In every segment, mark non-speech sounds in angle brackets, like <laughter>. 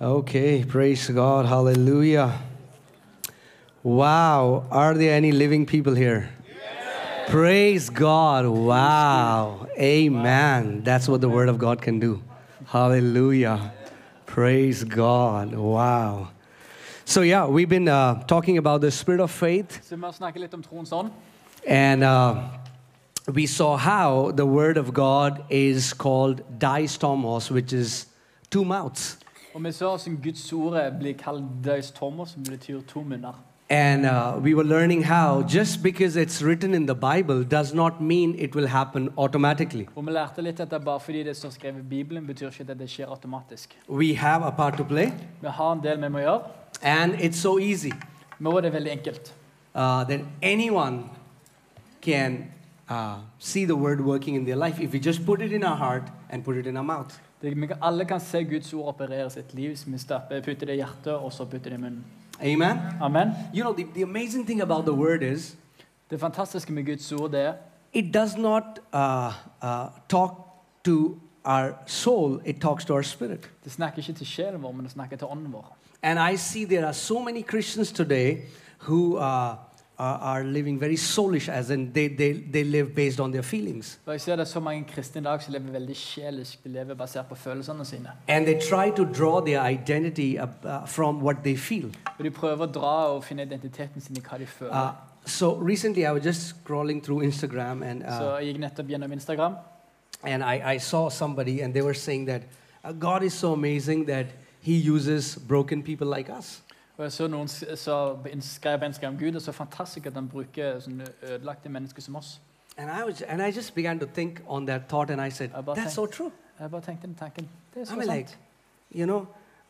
Okay, praise God. Hallelujah. Wow. Are there any living people here? Praise God. Wow. Amen. That's what the Word of God can do. Hallelujah. Praise God. Wow. So, yeah, we've been uh, talking about the spirit of faith, Så vi har snakket litt om troens ånd. and uh, we saw how the Word of God is called diastomos, which is two mouths. Og vi så hvordan Guds ord blir kalt diastomos, som betyr to munner. And uh, we were learning how just because it's written in the Bible does not mean it will happen automatically. Og vi lærte litt at det bare fordi det står skrevet i Bibelen, betyr ikke at det skjer automatisk. We have a part to play, Vi har en del vi må gjøre. and it's so easy er det veldig enkelt. uh, that anyone can uh, see the word working in their life if we just put it in our heart and put it in our mouth. Det, vi kan, alle kan se Guds ord operere sitt liv vi stapper, putter det i hjertet og så putter det i munnen. Amen. Amen. You know, the, the amazing thing about the word is Det fantastiske med Guds ord det er it does not uh, uh, talk to our soul, it talks to our spirit. det snakker ikke til sjelen vår, men det snakker til ånden vår. And I see there are so many Christians today who uh, are, are living very soulish, as in they, they, they live based on their feelings. Og jeg ser det er så mange kristne i dag som lever veldig sjelisk. De lever basert på følelsene sine. And they try to draw their identity up, uh, from what they feel. Og de prøver å dra og finne identiteten sin i hva de føler. Uh, so recently I was just scrolling through Instagram and, Så uh, jeg gikk nettopp gjennom Instagram, and I, I saw somebody and they were saying that uh, God is so amazing that he uses broken people like us. Og jeg så noen så skrev en skrev om Gud er så fantastisk at han bruker sånne ødelagte mennesker som oss. And I, was, and I just began to think on that thought and I said, that's so true. Jeg bare tenkte den tanken. Det er I mean, like, you know,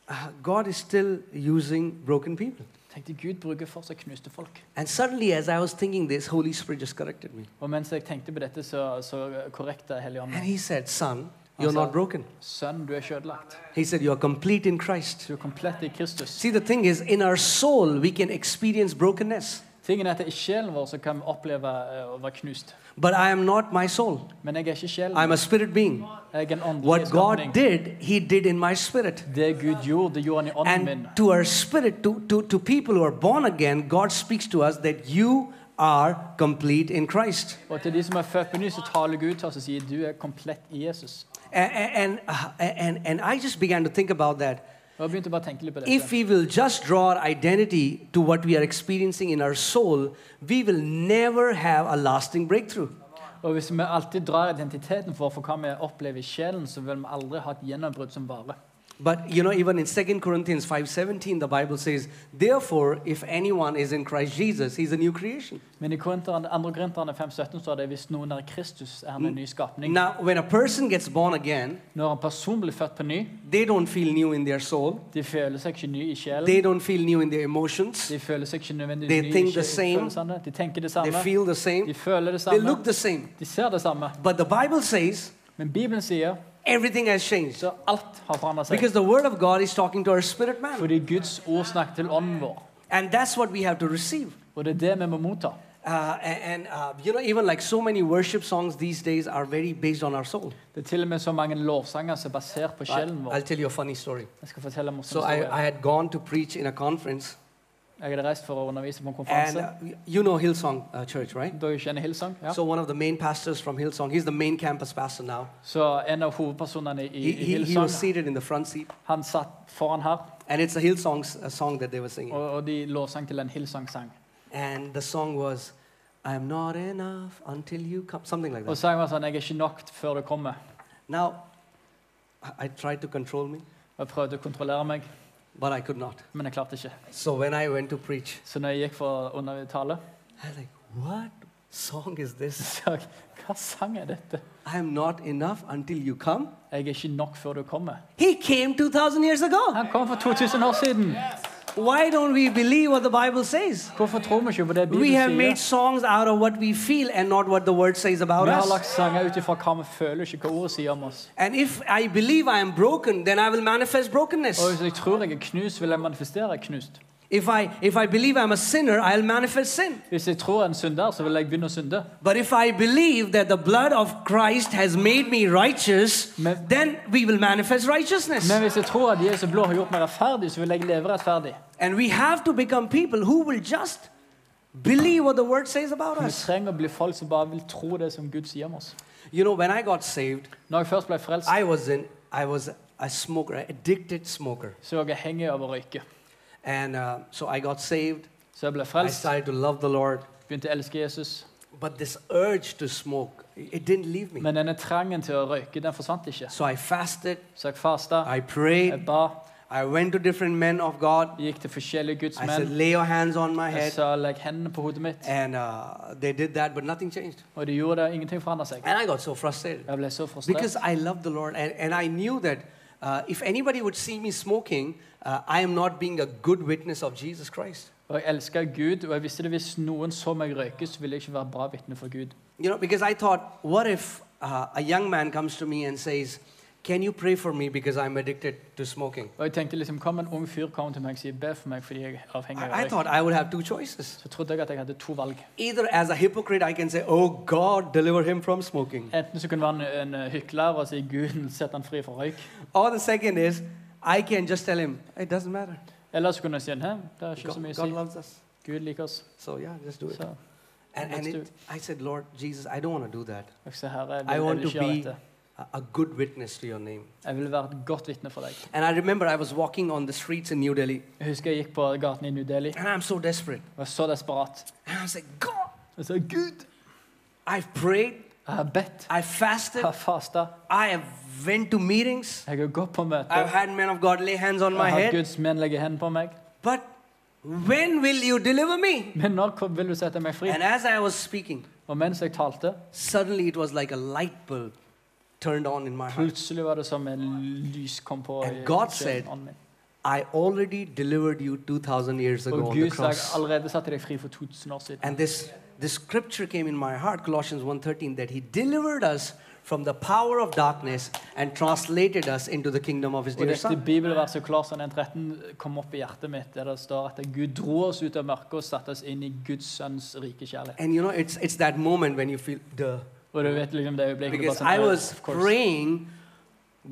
uh, God is still using broken people. Tenkte Gud bruker fortsatt knuste folk. And suddenly, as I was thinking this, Holy Spirit just corrected me. Og mens jeg tenkte på dette, så, så korrekte Helligånden And. He said, Son, you're not broken. Sønn, du er ikke ødelagt. He said, You are complete in Christ. Du er komplett i Kristus. See, the thing is, in our soul, we can experience brokenness. Tingen er at i sjelen vår så kan vi oppleve eh, å være knust. But I am not my soul. Men jeg er ikke sjelen. I'm a spirit being. Jeg er en åndelig What God skapning. did, He did in my spirit. Det Gud gjorde, det gjorde han i ånden min. And to our spirit, to, to, to people who are born again, God speaks to us that you are complete in Christ. Og til de som er født på ny, så taler Gud til oss og sier du er komplett i Jesus. And, and, and, I just began to think about that. If we will just draw our identity to what we are experiencing in our soul, we will never have a lasting breakthrough. Og hvis vi alltid drar identiteten for, for hva vi opplever i sjelen, så vil vi aldri ha et gjennombrudd som varer. But you know, even in 2 Corinthians 5:17, the Bible says, "Therefore, if anyone is in Christ Jesus, he's a new creation." Men i Korinterne- 2. Korinterne 5,17 står det hvis noen er Kristus, er han en ny skapning. Now, when a person gets born again, Når en person blir født på ny, they don't feel new in their soul. de føler seg ikke ny i sjelen. They don't feel new in their emotions. De føler seg ikke nødvendigvis They ny think the same. De tenker det They samme. feel the same. De føler det They samme. look the same. De ser det samme. But the Bible says Men Bibelen sier everything has changed så alt har forandret seg. because the Word of God is talking to our spirit man, Fordi Guds ord snakker til ånden vår. and that's what we have to receive. Og det er det vi må motta. Uh, and and, uh, you know, even like so many worship songs these days are very based on our soul. Det er til og med så mange lovsanger som er basert på sjelen vår. I'll tell you a funny story. Jeg skal fortelle en So I, I had gone to preach in a conference, Jeg hadde reist for å undervise på en and konferanse. uh, you know Hillsong uh, Church, right? Dere kjenner Hillsong? Ja. So one of the main pastors from Hillsong, he's the main campus pastor now. Så en av hovedpersonene i, He, i he, he Hillsong, was seated in the front seat, han satt foran her, and it's a Hillsong s- a song that they were singing. og, og de lovsang til en Hillsong-sang. And the song was, I'm not enough until you come, something like Og that. sangen var sånn 'Jeg er ikke nok før du kommer'. Now, I- I tried to control me, Og Jeg prøvde å kontrollere meg, but I could not. men jeg klarte ikke. So when I went to preach, Så når jeg gikk for å undertale, I was like, what song is this? så jeg, hva sang er dette? I'm not enough until you come. Jeg er ikke nok før du kommer. He came 2,000 years ago. Han kom for 2000 år siden. Why don't we believe what the Bible says? Hvorfor tror vi ikke på det We Bibelen have made sier? songs out of what we feel and not what the word says about Vi har us. lagt sanger ut ifra hva vi føler, ikke hva ordet sier om oss. And if I believe I am broken, then I will manifest brokenness. Og hvis jeg tror jeg er knust, vil jeg manifestere knust. If I, if I believe I'm a sinner, I'll manifest sin. Hvis jeg tror jeg er en synder, så vil jeg begynne å synde. But if I believe that the blood of Christ has made me righteous, Men- then we will manifest righteousness. Men hvis jeg tror at Jesu blod har gjort meg rettferdig, så vil jeg leve rettferdig. And we have to become people who will just believe what the word says about Vi us. trenger å bli folk som bare vil tro det som Gud sier om oss. You know, when I got saved, Når jeg først ble frelst, I was in, I was a smoker, addicted smoker. så jeg hengig av å røyke. And uh, so I got saved. Så jeg ble I started to love the Lord. begynte å elske Jesus. But this urge to smoke, it didn't leave me. Men denne trangen til å røyke, den forsvant ikke. So I fasted, Så jeg fasta, I prayed, jeg ba, I went to different men of God. gikk til forskjellige Guds I said, lay your hands on my Jeg head. sa legg hendene på hodet mitt. And uh, they did that, but nothing changed. Og de gjorde det, ingenting forandra seg. And I got so frustrated Jeg ble så frustrert. because I loved the Lord. And, and I knew that uh, if anybody would see me smoking, uh, I am not being a good witness of Jesus Christ. Og jeg elska Gud, og jeg visste det hvis noen så meg røyke, så ville jeg ikke være bra vitne for Gud. You know, because I thought, what if uh, a young man comes to me and says, Can you pray for me because I'm addicted to smoking? Og jeg tenkte liksom, Kom en ung fyr kommer til meg og sier be for meg fordi jeg er avhengig av I, I røyk. thought I would have two choices. Så trodde jeg at jeg hadde to valg. Either as a hypocrite, I can say, Oh God, deliver him from smoking. Enten så kunne det være en, en hykler og si Gud sett han fri fra røyk. Or the second is, I can just tell him, It doesn't matter. Eller så kunne jeg si Hæ, det er ikke så God, mye God å loves us. Gud liker oss. So yeah, just do it. Så And, and it, I said, Lord Jesus, I don't want to do that. jeg ser herre, jeg I vil, jeg want vil to ikke gjøre be dette. a, a good witness to your name. Jeg vil være et godt vitne for deg. And I remember I was walking on the streets in New Delhi, Jeg husker jeg gikk på gaten i New Delhi and I'm so desperate. og var så desperat. And I was like, God, Jeg sa Gud, I've prayed, jeg har bedt, I fasted, jeg har fasta, I have went to meetings, jeg har gått på I've had men of God lay hands on my head. jeg har. Guds menn legge hendene på meg. But when will you deliver me? Men når vil du sette meg fri? And as I was speaking, Og mens jeg talte, suddenly it was like a light bulb turned on in my heart. plutselig var det som en lys kom på And God said. I already delivered you 2,000 years ago Og on the Gud sa jeg cross. allerede satte deg fri for 2000 år siden. And this, this scripture came in my heart, Colossians 1.13, that he delivered us from the power of darkness and translated us into the kingdom of his Og dear dette son. bibelverset Kolossan 1.13 kom opp i hjertet mitt, der det står at Gud dro oss ut av mørket og satte oss inn i Guds sønns rike kjærlighet. And you know, it's, it's that moment when you feel, duh. Og du vet liksom det øyeblikket du Because I was praying,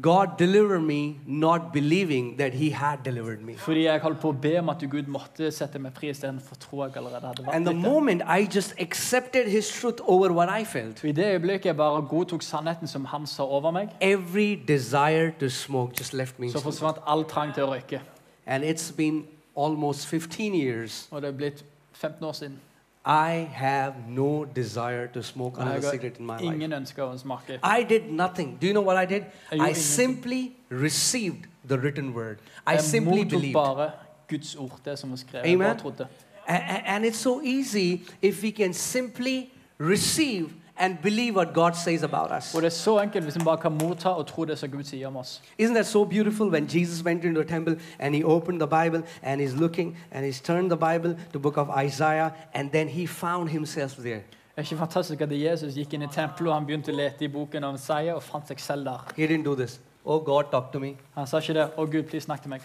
God deliver me, not believing that he had delivered me. Fordi jeg holdt på å be om at Gud måtte sette meg fri istedenfor å tro jeg allerede hadde vært And the moment I just accepted his truth over what I felt, I det øyeblikket jeg bare godtok sannheten som han sa over meg, every desire to smoke just left me. så forsvant all trang til å røyke. And it's been almost 15 years. Og det er blitt 15 år siden. I have no desire to smoke another cigarette in my life. ingen ønsker å smake. I did nothing. Do you know what I did? I simply received the written word. I simply believed. bare Guds ord, det som var skrevet. Amen. bare trodde. A- a- And it's so easy if we can simply receive and believe what God says about us. Og det er så enkelt hvis vi bare kan motta og tro det som Gud sier om oss. Isn't that so beautiful when Jesus went into a temple and he opened the Bible and he's looking and he's turned the Bible to book of Isaiah and then he found himself there. Det er ikke fantastisk at Jesus gikk inn i tempelet og han begynte å lete i boken om Isaiah og fant seg selv der. He didn't do this. Oh God, talk to me. Han sa ikke det. 'Å, Gud, please, snakk til meg'.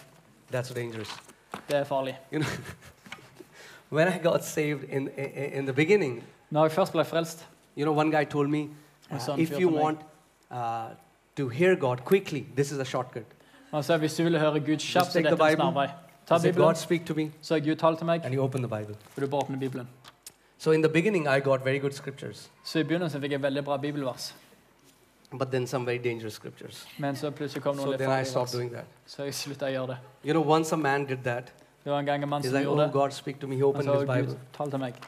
That's dangerous. Det er farlig. You know, <laughs> when I got saved in, in, in the beginning, Når jeg først ble frelst, you know, one guy told me, uh, if you want uh, to hear God quickly, this is a shortcut. han sa hvis du vil høre Gud kjapt, så take er the dette en Bible. snarvei. Ta He Bibelen, God, speak to me. så Gud taler til meg, And you open the Bible. og du bare åpner Bibelen. So in the beginning, I got very good scriptures, Så i begynnelsen fikk jeg veldig bra bibelvers. but then some very dangerous scriptures. Men så plutselig kom So noen litt then I farlige stopped vers. doing that. Så jeg slutta å gjøre det. You know, once a man did that, Det var en gang en mann he's like, oh. God, speak to me. He opened his Bible.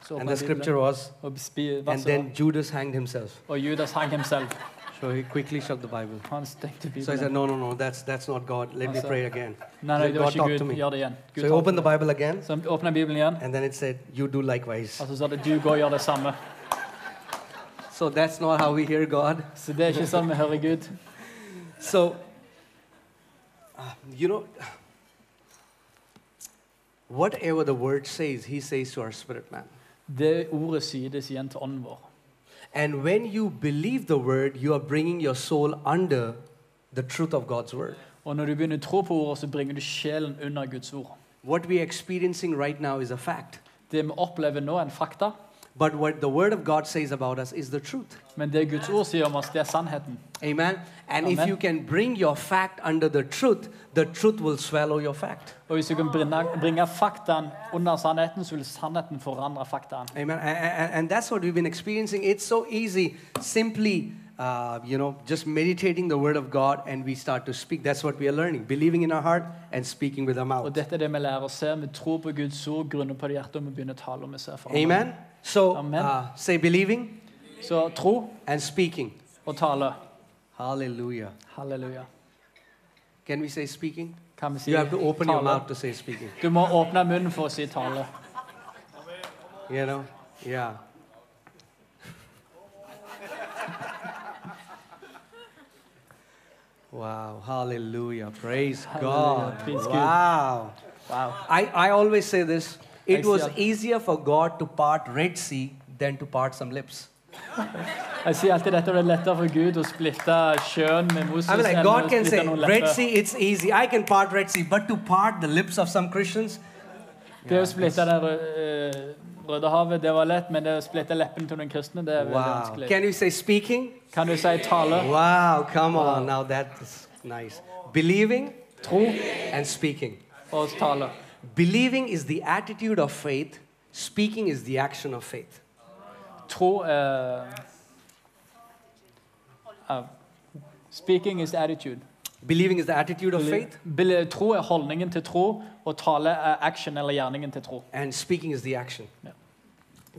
Så And the scripture was, and then Judas hanged himself. og Judas hang ham selv. So he quickly shut the Bible. So Bibelen. said, no, no, no, that's, that's not God. Let me pray again. Nei, nei, God talk to me. Gjør det igjen. So he opened the. Bible again, Så åpna Bibelen igjen, and then it said, you do likewise. og så sa det du går og gjør det samme. So that's not how we hear God. Så det er ikke sånn vi hører Gud. So, uh, you know, whatever the word says, he says to our spirit man. Det ordet sides igjen til ånden vår. And when you believe the word, you are bringing your soul under the truth of God's word. Og når du begynner å tro på ordet, så bringer du sjelen under Guds ord. what we are experiencing right now is a fact. Det vi opplever nå, er en fakta. But what the Word of God says about us is the truth. Men det Guds ord sier om oss, det er sannheten. Amen. And if you can bring your fact under the truth, the truth will swallow your fact. Og hvis du kan bringe, bringe faktaen under sannheten, så vil sannheten forandre faktaen. Amen. A- a- And, that's what we've been experiencing. It's so easy, simply, uh, you know, just meditating the Word of God and we start to speak. That's what we are learning. Believing in our heart and speaking with our Og mouth. dette er det vi lærer å se. Vi tror på Guds ord, grunner på det hjertet, og vi begynner å tale om vi ser for Amen. So Amen. uh, say believing Så tro and speaking. og tale. Hallelujah. Halleluja. Can we say speaking? Kan vi si You have to open your mouth to say speaking. Du må åpne munnen for å si tale. You know? Yeah. Wow. Hallelujah. Praise Hallelujah. God. Praise God. wow. Wow. I, I always say this it I was easier for God to part Red Sea than to part some lips. <laughs> Jeg sier alltid dette er lettere for Gud å splitte sjøen med Moses I mean, like, God can say, Red. Sea, it's easy. I can part Red Sea. But to part the lips of some Christians, Det å splitte det eh, Røde havet, det var lett, men det å splitte leppen til noen kristne, det er veldig wow. vanskelig. Can you say speaking? Kan du si tale, Wow, come on. Now that is nice. Believing tro and speaking. og tale? Believing is the attitude of faith, speaking is the action of faith. Tro er uh, uh, Speaking is attitude. Believing is the attitude of faith, Tro er holdningen til tro, og tale er action eller gjerningen til tro. and speaking is the action. Yeah.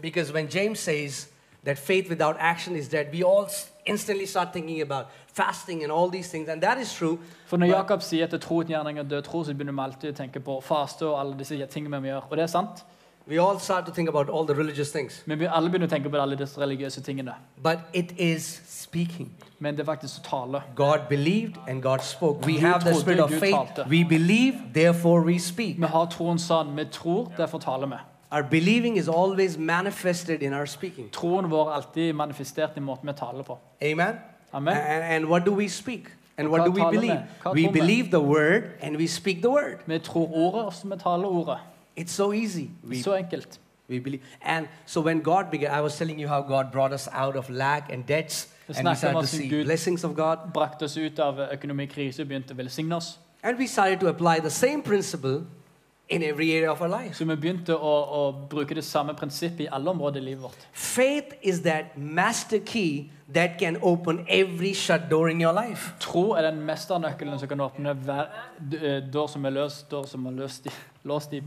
Because when James says that faith without action is dead, we all instantly start thinking about fasting and all these things, and that is true. For når Jakob sier at tro uten gjerning er død tro, så begynner vi alltid å tenke på faste og alle disse tingene vi gjør. Og det er sant. We all start to think about all the religious things. Vi alle begynner å tenke på alle disse religiøse tingene. But it is speaking. Men det er faktisk å tale. God believed and God spoke. We Gud have the spirit of Gud faith. talte. We believe, therefore we speak. Vi har troen sånn. Vi tror, derfor taler vi. Our believing is always manifested in our speaking. Troen vår er alltid manifestert i måten vi taler på. Amen? Amen. And, and what do we speak? And what do we believe? We believe the word and we speak the word. Vi tror ordet, og så vi taler ordet. It's so easy. We, Så enkelt. we believe. And so when God began, I was telling you how God brought us out of lack and debts, and we started to see Gud- blessings of God. Brakte oss ut av økonomikrise og begynte å velsigne oss. And we started to apply the same principle in every area of our life. Så vi begynte å, å bruke det samme prinsippet i alle områder i livet vårt. Faith is that master key that can open every shut door in your life. Tro er den mesternøkkelen som kan åpne hver eh, dør som er løst, dør som er løst i, låst i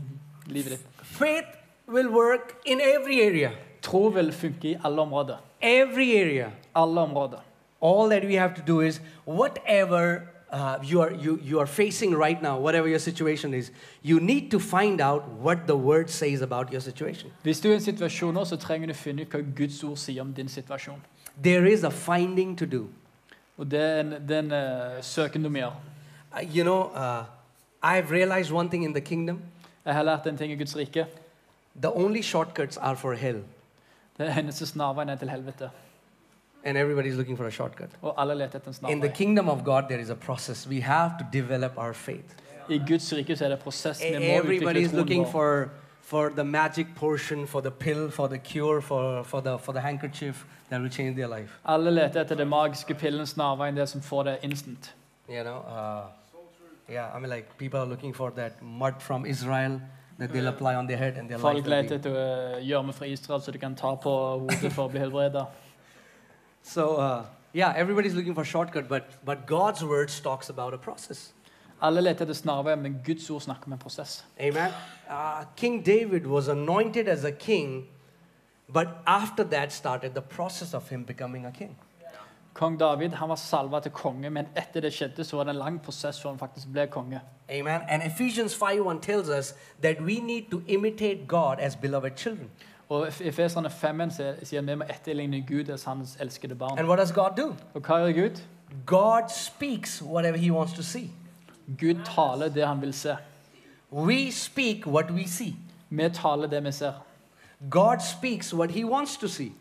livet ditt. Faith will work in every area. Tro vil funke i alle områder. Every area. Alle områder. All that we have to do is whatever uh, you, are, you, you are facing right now, whatever your situation is, you need to find out what the word says about your situation. Hvis du er i en situasjon nå, så trenger du finne ut hva Guds ord sier om din situasjon. There is a finding to do. Og det er en, det er en eh, søken du må gjøre. Uh, you know, uh, I've realized one thing in the kingdom Jeg har lært en ting i Guds rike. the only shortcuts are for hell, Det eneste snarveien er til helvete. and everybody's looking for a shortcut. In the kingdom of God, there is a process. We have to develop our faith. I Guds rike så er det prosess. Vi Everybody is looking for, for the magic portion, for the pill, for the cure, for, for, the, for the handkerchief that will change their life. Alle leter etter det magiske pillen, snarveien, det som får det instant. You know, uh, yeah, I mean, like people are looking for that mud from Israel that they'll apply on their head and their life. Folk will leter etter eh, gjørme fra Israel så de kan ta på hodet for å bli helbredet. <laughs> So, uh, yeah, everybody's looking for shortcut, but, but God's word talks about a process. Alle leter etter snarveier, men Guds ord snakker om en prosess. Amen. Uh, king David was anointed as a king, but after that started the process of him becoming a king. Kong David han var salva til konge, men etter det skjedde, så var det en lang prosess før han faktisk ble konge. Amen. And Ephesians 5:1 tells us that we need to imitate God as beloved children. Og Efeserne 5 sier vi må etterligne Gud as hans elskede barn. And what does God do? Og hva gjør Gud? God speaks whatever he wants to see. Gud taler det han vil se. We speak what we see. Vi taler det vi ser. God speaks what he wants to see.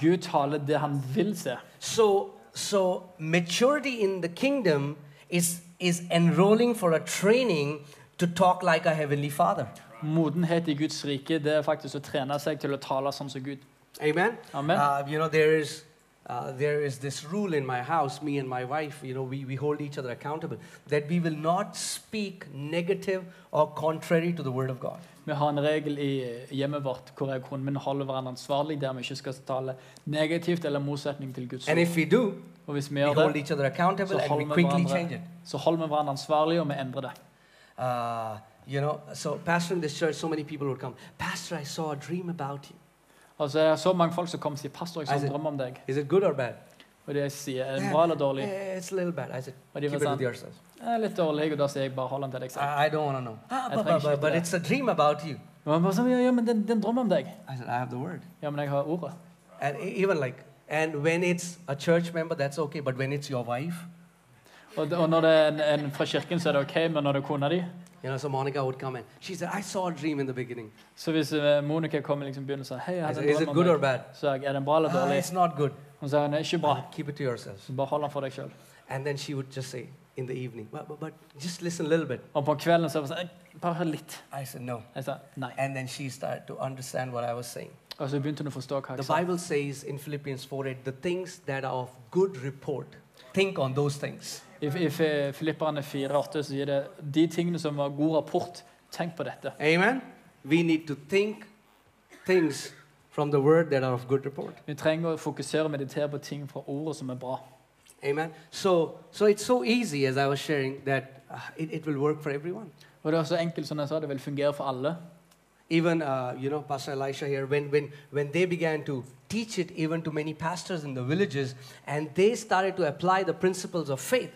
Gud taler det han vil se. So so maturity in the kingdom is is enrolling for a training to talk like a heavenly Father. Modenhet i Guds rike det er faktisk å trene seg til å tale sånn som Gud. Amen. Amen. Uh, you know, there is uh, there is this rule in my house. Me and my wife, you know, we, we hold each other accountable that we will not speak negative or contrary to the word of God. Vi har en regel i hjemmet vårt hvor jeg kunne min holder hverandre ansvarlig, der vi ikke skal tale negativt eller motsetning til Guds ord. do, Og hvis vi gjør det, så holder vi hverandre, så holder vi hverandre ansvarlig, og vi endrer det. Uh, you know, so pastor in this church, so many people would come. Pastor, I saw a dream about you. Altså, jeg så mange folk som kommer og sier 'Pastor, jeg så en drøm om deg'. Is it good or bad? Og det jeg sier, er bra eller dårlig? It's a little bad. I said, Og de keep var it with sånn yourselves. «Jeg er litt dårlig, og da sier jeg bare 'hold den til deg selv'. I, I don't want to know. Ah, but, but, but, but it's a dream about you. Og han bare sånn, ja, ja, men det, det en drøm om deg. I said, I have the word. Ja, men jeg har ordet. And e- even like, and when it's a church member, that's okay. But when it's your wife, Og, og når det er en, en fra kirken, så er det ok, men når det er kona di you know, so Monica would come and she said, I saw a dream in the beginning. Så hvis eh, Monica kommer liksom begynner sier 'Hei, jeg I hadde said, en is it drøm good om or deg', bad? så er, jeg, er den bra eller Ah, dårlig? it's not good. Hun den er ikke bra. Keep it to yourselves. Bare hold den for deg sjøl. And then she would just say in the evening, but, but, but just listen a little bit. Og på kvelden så er det «Eh, Bare hør litt. I said, no. Jeg sa nei. And then she started to understand what I was saying. Og så begynte hun å forstå hva jeg The sa. Bible says in Philippians 4 8, the things that are of good report, think on those things. I, i Fi- Filipperne 4,8 så sier det de tingene som var god rapport, tenk på dette. Amen. We need to think things from the word that are of good report. Vi trenger å fokusere og meditere på ting fra ordet som er bra. Amen. So, so it's so easy, as I was sharing, that uh, it, it will work for everyone. Og det er så enkelt som jeg sa, det vil fungere for alle. Even, uh, you know, Pastor Elisha here, when, when, when they began to teach it even to many pastors in the villages, and they started to apply the principles of faith,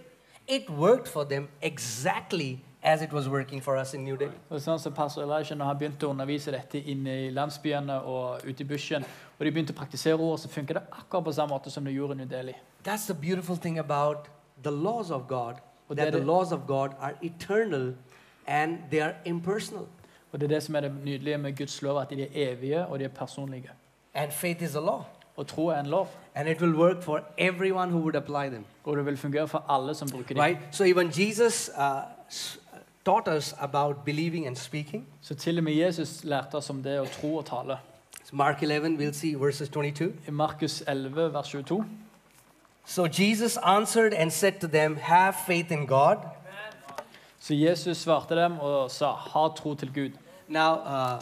it worked for them exactly as it was working for us in New Delhi. Og sånn som Pastor Elijah, når han begynte å undervise dette inne i landsbyene og ute i bushen, og de begynte å praktisere ordet, så det akkurat på samme måte som det gjorde i New Delhi. That's the beautiful thing about the laws of God, Og that the laws of God are eternal and they are impersonal. Og det er det som er det nydelige med Guds lov, at de er evige og de er personlige. And faith is a law. Og tro er en lov, And it will work for everyone who would apply them. og det vil fungere for alle som bruker dem. Right? So even Jesus uh, taught us about believing and speaking. Så til og med Jesus lærte oss om det å tro og tale. So Mark 11, we'll see verses 22. I Markus 11, vers 22. So Jesus answered and said to them, Have faith in God. Så Jesus svarte dem og sa, ha tro til Gud. Now, uh,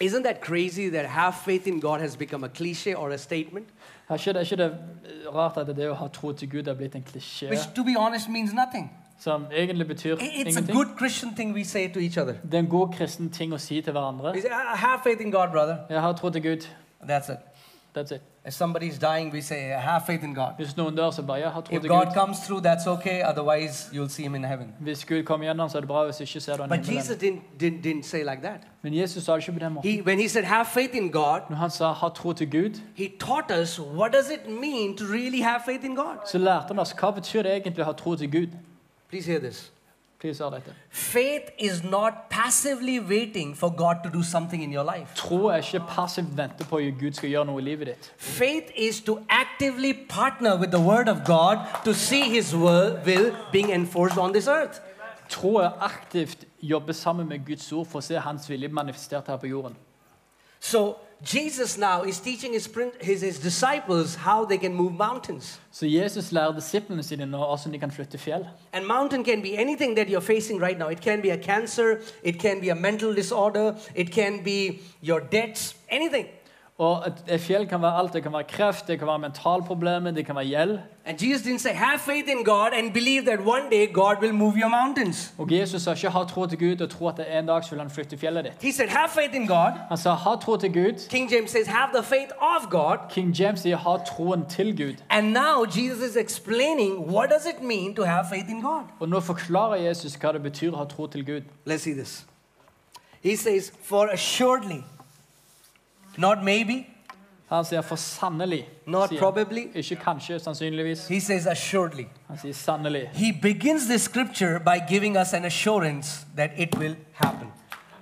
isn't that crazy that have faith in God has become a cliche or a statement? Er ikke, det, er ikke det rart at det å ha tro til Gud er blitt en klisjé, Which, to be honest, means nothing. Som egentlig betyr It's a ingenting? good Christian thing we say to each other. Det er en god kristen ting å si til hverandre. We say, "Ah, Have faith in God, brother. Jeg har tro til Gud. That's it. That's it. If somebody's dying, we say, Have faith in God. Hvis noen dør, så bare jeg har tro If til God Gud. comes through, that's okay. Otherwise, you'll see him in heaven. Hvis Gud kommer gjennom, så er det bra. Hvis ikke, er det But Jesus himmelen. didn't, didn't, didn't say like that. Men Jesus sa det ikke på den måten. He, when he said, Have faith in God, Når han sa ha tro til Gud, he taught us what does it mean to really have faith in God. så lærte han oss hva betyr det egentlig å ha tro til Gud. Please hear this. Please hør dette. Faith is not passively waiting for God to do something in your life. Tro er ikke passivt vente på at Gud skal gjøre noe i livet ditt. Faith is to actively partner with the Word of God to see His will, being enforced on this earth. Tro er aktivt jobbe sammen med Guds ord for å se hans vilje manifestert her på jorden. So Jesus now is teaching his, his, his disciples how they can move mountains. Så Jesus lærer disiplene sine nå hvordan de kan flytte fjell. And mountain can be anything that you're facing right now. It can be a cancer, it can be a mental disorder, it can be your debts, anything. Og et, et fjell kan være alt. Det kan være kreft, det kan være mentalproblemer, det kan være gjeld. Og Jesus sa ikke ha tro til Gud og tro at en dag så vil han flytte fjellet ditt. Said. Han sa ha tro til Gud. King James says, have the faith of God. King James sier ha troen til Gud. And now Jesus is explaining what does it mean to have faith in God. Og nå forklarer Jesus hva det betyr å ha tro til Gud. Let's see this. He says, for assuredly, not maybe, Han sier for sannelig. not sier probably. Ikke kanskje, sannsynligvis. He says assuredly. Han sier sannelig. He begins this scripture by giving us an assurance that it will happen.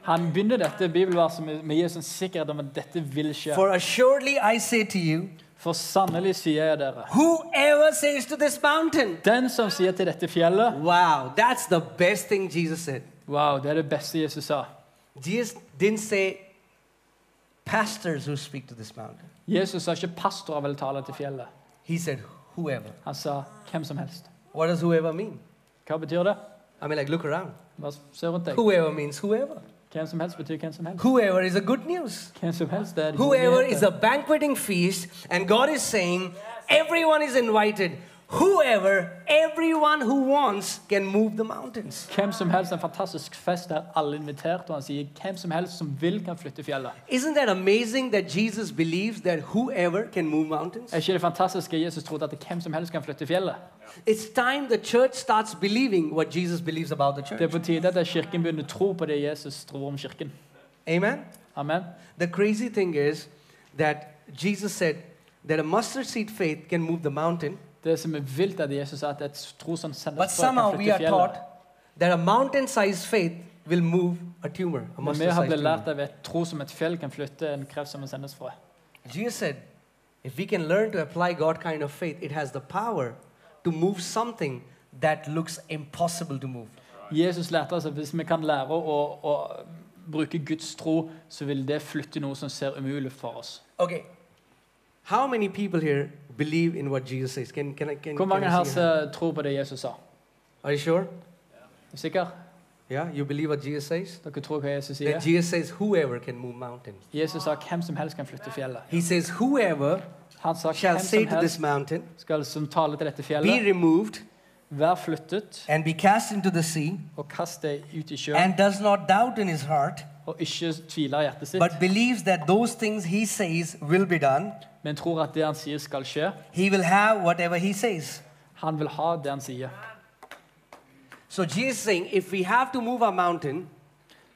Han begynner dette bibelverset med, med Jesus sikkerhet om at dette vil skje. For assuredly I say to you, For sannelig sier jeg dere, whoever says to this mountain, den som sier til dette fjellet wow, that's the best thing Jesus said. Wow, det er det beste Jesus sa. Jesus didn't say pastors who speak to this mountain. Jesus sa ikke pastorer vil tale til fjellet. He said whoever. Han sa hvem som helst. What does whoever mean? Hva betyr det? I mean, like, look around. Bare se rundt deg. Whoever means whoever. Hvem som helst betyr hvem som helst. Whoever is a good news. Hvem som helst, er Whoever is a banqueting feast, and God is saying, everyone is invited. Whoever, everyone who wants can move the mountains. Hvem som helst, en fantastisk fest der alle er invitert, og han sier hvem som helst som vil kan flytte fjellet. Isn't that amazing that Jesus believes that whoever can move mountains? Er ikke det fantastiske at Jesus trodde at hvem som helst kan flytte fjellet? It's time the church starts believing what Jesus believes about the Det er church. på tide at kirken begynner å tro på det Jesus tror om kirken. Amen? Amen. The crazy thing is that Jesus said that a mustard seed faith can move the mountain, Det som er vilt, er at Jesus sa at et tro som frø, somehow kan fjellet. that a mountain sized faith will move a tumor, a Men vi har blitt lært av et tro som et fjell kan flytte en kreft som sendes fra. Jesus said, if we can learn to apply God kind of faith, it has the power to move something that looks impossible to move. Jesus lærte oss at hvis vi kan lære å, å bruke Guds tro, så vil det flytte noe som ser umulig for oss. Okay. How many people here believe in what Jesus says? Can, can I, can, Hvor can mange her see your hand? som tror på det Jesus sa? Are you sure? Er du sikker? Yeah, you believe what Jesus says? Dere tror hva Jesus sier? Jesus says, whoever can move mountains. Jesus sa hvem som helst kan flytte fjellet. He says, whoever Han sa shall say to this mountain, skal som tale til dette be removed vær flyttet and be cast into the sea, og kast deg ut i sjøen, and does not doubt in his heart, og ikke tviler i hjertet sitt, but believes that those things he says will be done, men tror at det han sier skal skje. he will have whatever he says. Han vil ha det han sier. So Jesus is saying, if we have to move a mountain,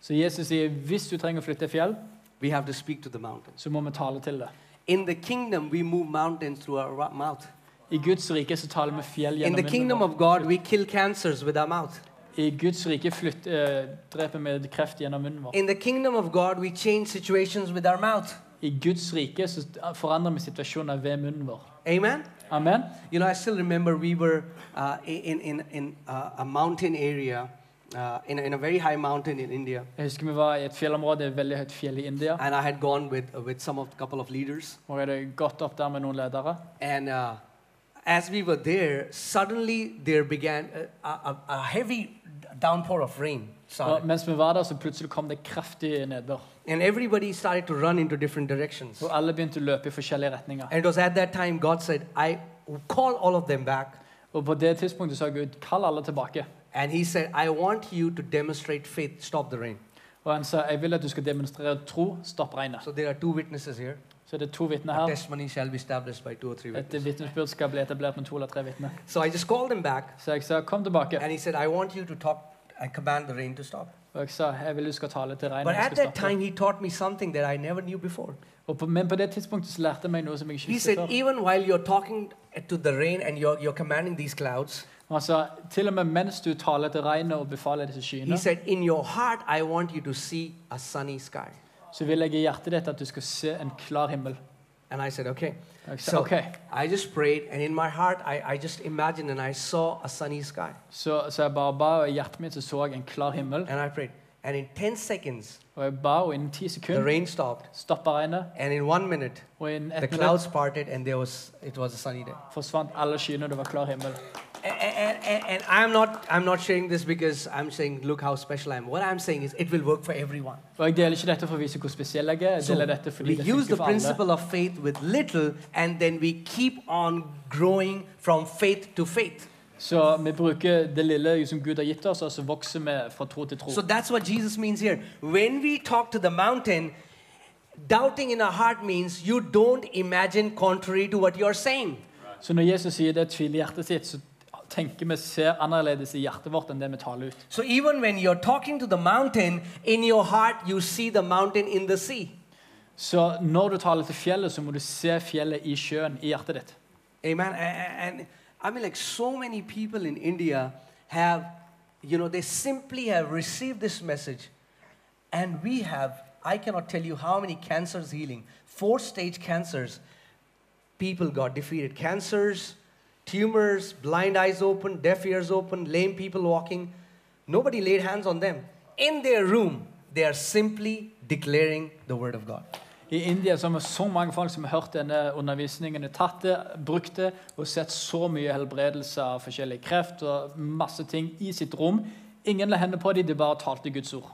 Så Jesus sier hvis du trenger å flytte fjell, we have to speak to the mountain. så må vi tale til det. In the kingdom, we move mountains through our mouth. I Guds rike så taler vi fjell In gjennom the munnen kingdom vår. of God, we kill cancers with our mouth. I Guds rike flytt, eh, dreper vi kreft gjennom munnen vår. In the kingdom of God, we change situations with our mouth. I Guds rike så forandrer vi situasjoner ved munnen vår. Amen? Amen. You know, I still remember we were uh, in, in, in uh, a mountain area, uh, in, a, in a very high mountain in India. Jeg husker vi var i et fjellområde, et veldig høyt fjell i India. And I had gone with, with some of a couple of leaders. Og jeg hadde gått opp der med noen ledere. And uh, as we were there, suddenly there began a, a, a heavy downpour of rain. Og started. mens vi var der, så plutselig kom det kraftig nedbør. And everybody started to run into different directions. Og alle begynte å løpe i forskjellige retninger. And it was at that time God said, I will call all of them back. Og på det tidspunktet sa Gud, kall alle tilbake. And he said, I want you to demonstrate faith, stop the rain. Og han sa, jeg vil at du skal demonstrere tro, stopp regnet. So there are two witnesses here. Så det er to vitner her. Et vitnesbyrd skal bli etablert med to eller tre vitner. So I. Så jeg sa, kom tilbake. And he said, I want you to talk and command the rain to stop. Og jeg sa, jeg vil du skal tale til But at that time, he taught me something that I never knew before. Og på, men på det tidspunktet så lærte jeg meg noe som jeg ikke He visste said, før. even while you're talking to the rain and you're, you're commanding these clouds, Han sa, til og med mens du taler til regnet og befaler disse he skyene, said, in your heart, I want you to see a sunny sky. Så vil jeg i hjertet ditt at du skal se en klar himmel. And I said, okay. Jeg sa, So. I just prayed, and in my heart, I, I just imagined and I saw a sunny sky. Så, så jeg bare ba, og i hjertet mitt så så jeg en klar himmel. And I prayed. And in 10 seconds, Og jeg ba, og innen ti the rain stopped. stoppa regnet. And in one minute, the clouds clouds parted, and there was, it was a sunny day. forsvant alle skyene, det var klar himmel. And, and, and I'm, not, I'm not sharing this because I'm saying, look how special I am. What I'm saying is, it will work for everyone. Og jeg deler ikke dette for å vise hvor spesiell jeg er. Jeg So deler dette fordi we det use the principle of faith with little, and then we keep on growing from faith to faith. Så vi bruker det lille som Gud har gitt oss, og så vokser vi fra tro til tro. So that's what Jesus means here. When we talk to the mountain, doubting in our heart means you don't imagine contrary to what you're saying. Så når Jesus sier det er tvil i hjertet sitt, så tenker vi ser annerledes i hjertet vårt enn det vi taler ut. So even when you're talking to the mountain, in your heart, you see the mountain in the sea. Så når du taler til fjellet, så må du se fjellet i sjøen i hjertet ditt. Amen. And I mean, like so many people in India have, you know, they simply have received this message. And we have, I cannot tell you how many cancers healing, four stage cancers. people got defeated cancers, tumors, blind eyes open, deaf ears open, lame people walking. Nobody laid hands on them. In their room, they are simply declaring the word of God. I India så har vi så mange folk som har hørt denne undervisningen, er tatt det, brukt det og sett så mye helbredelse av forskjellig kreft og masse ting i sitt rom. Ingen la hendene på dem, de bare talte Guds ord.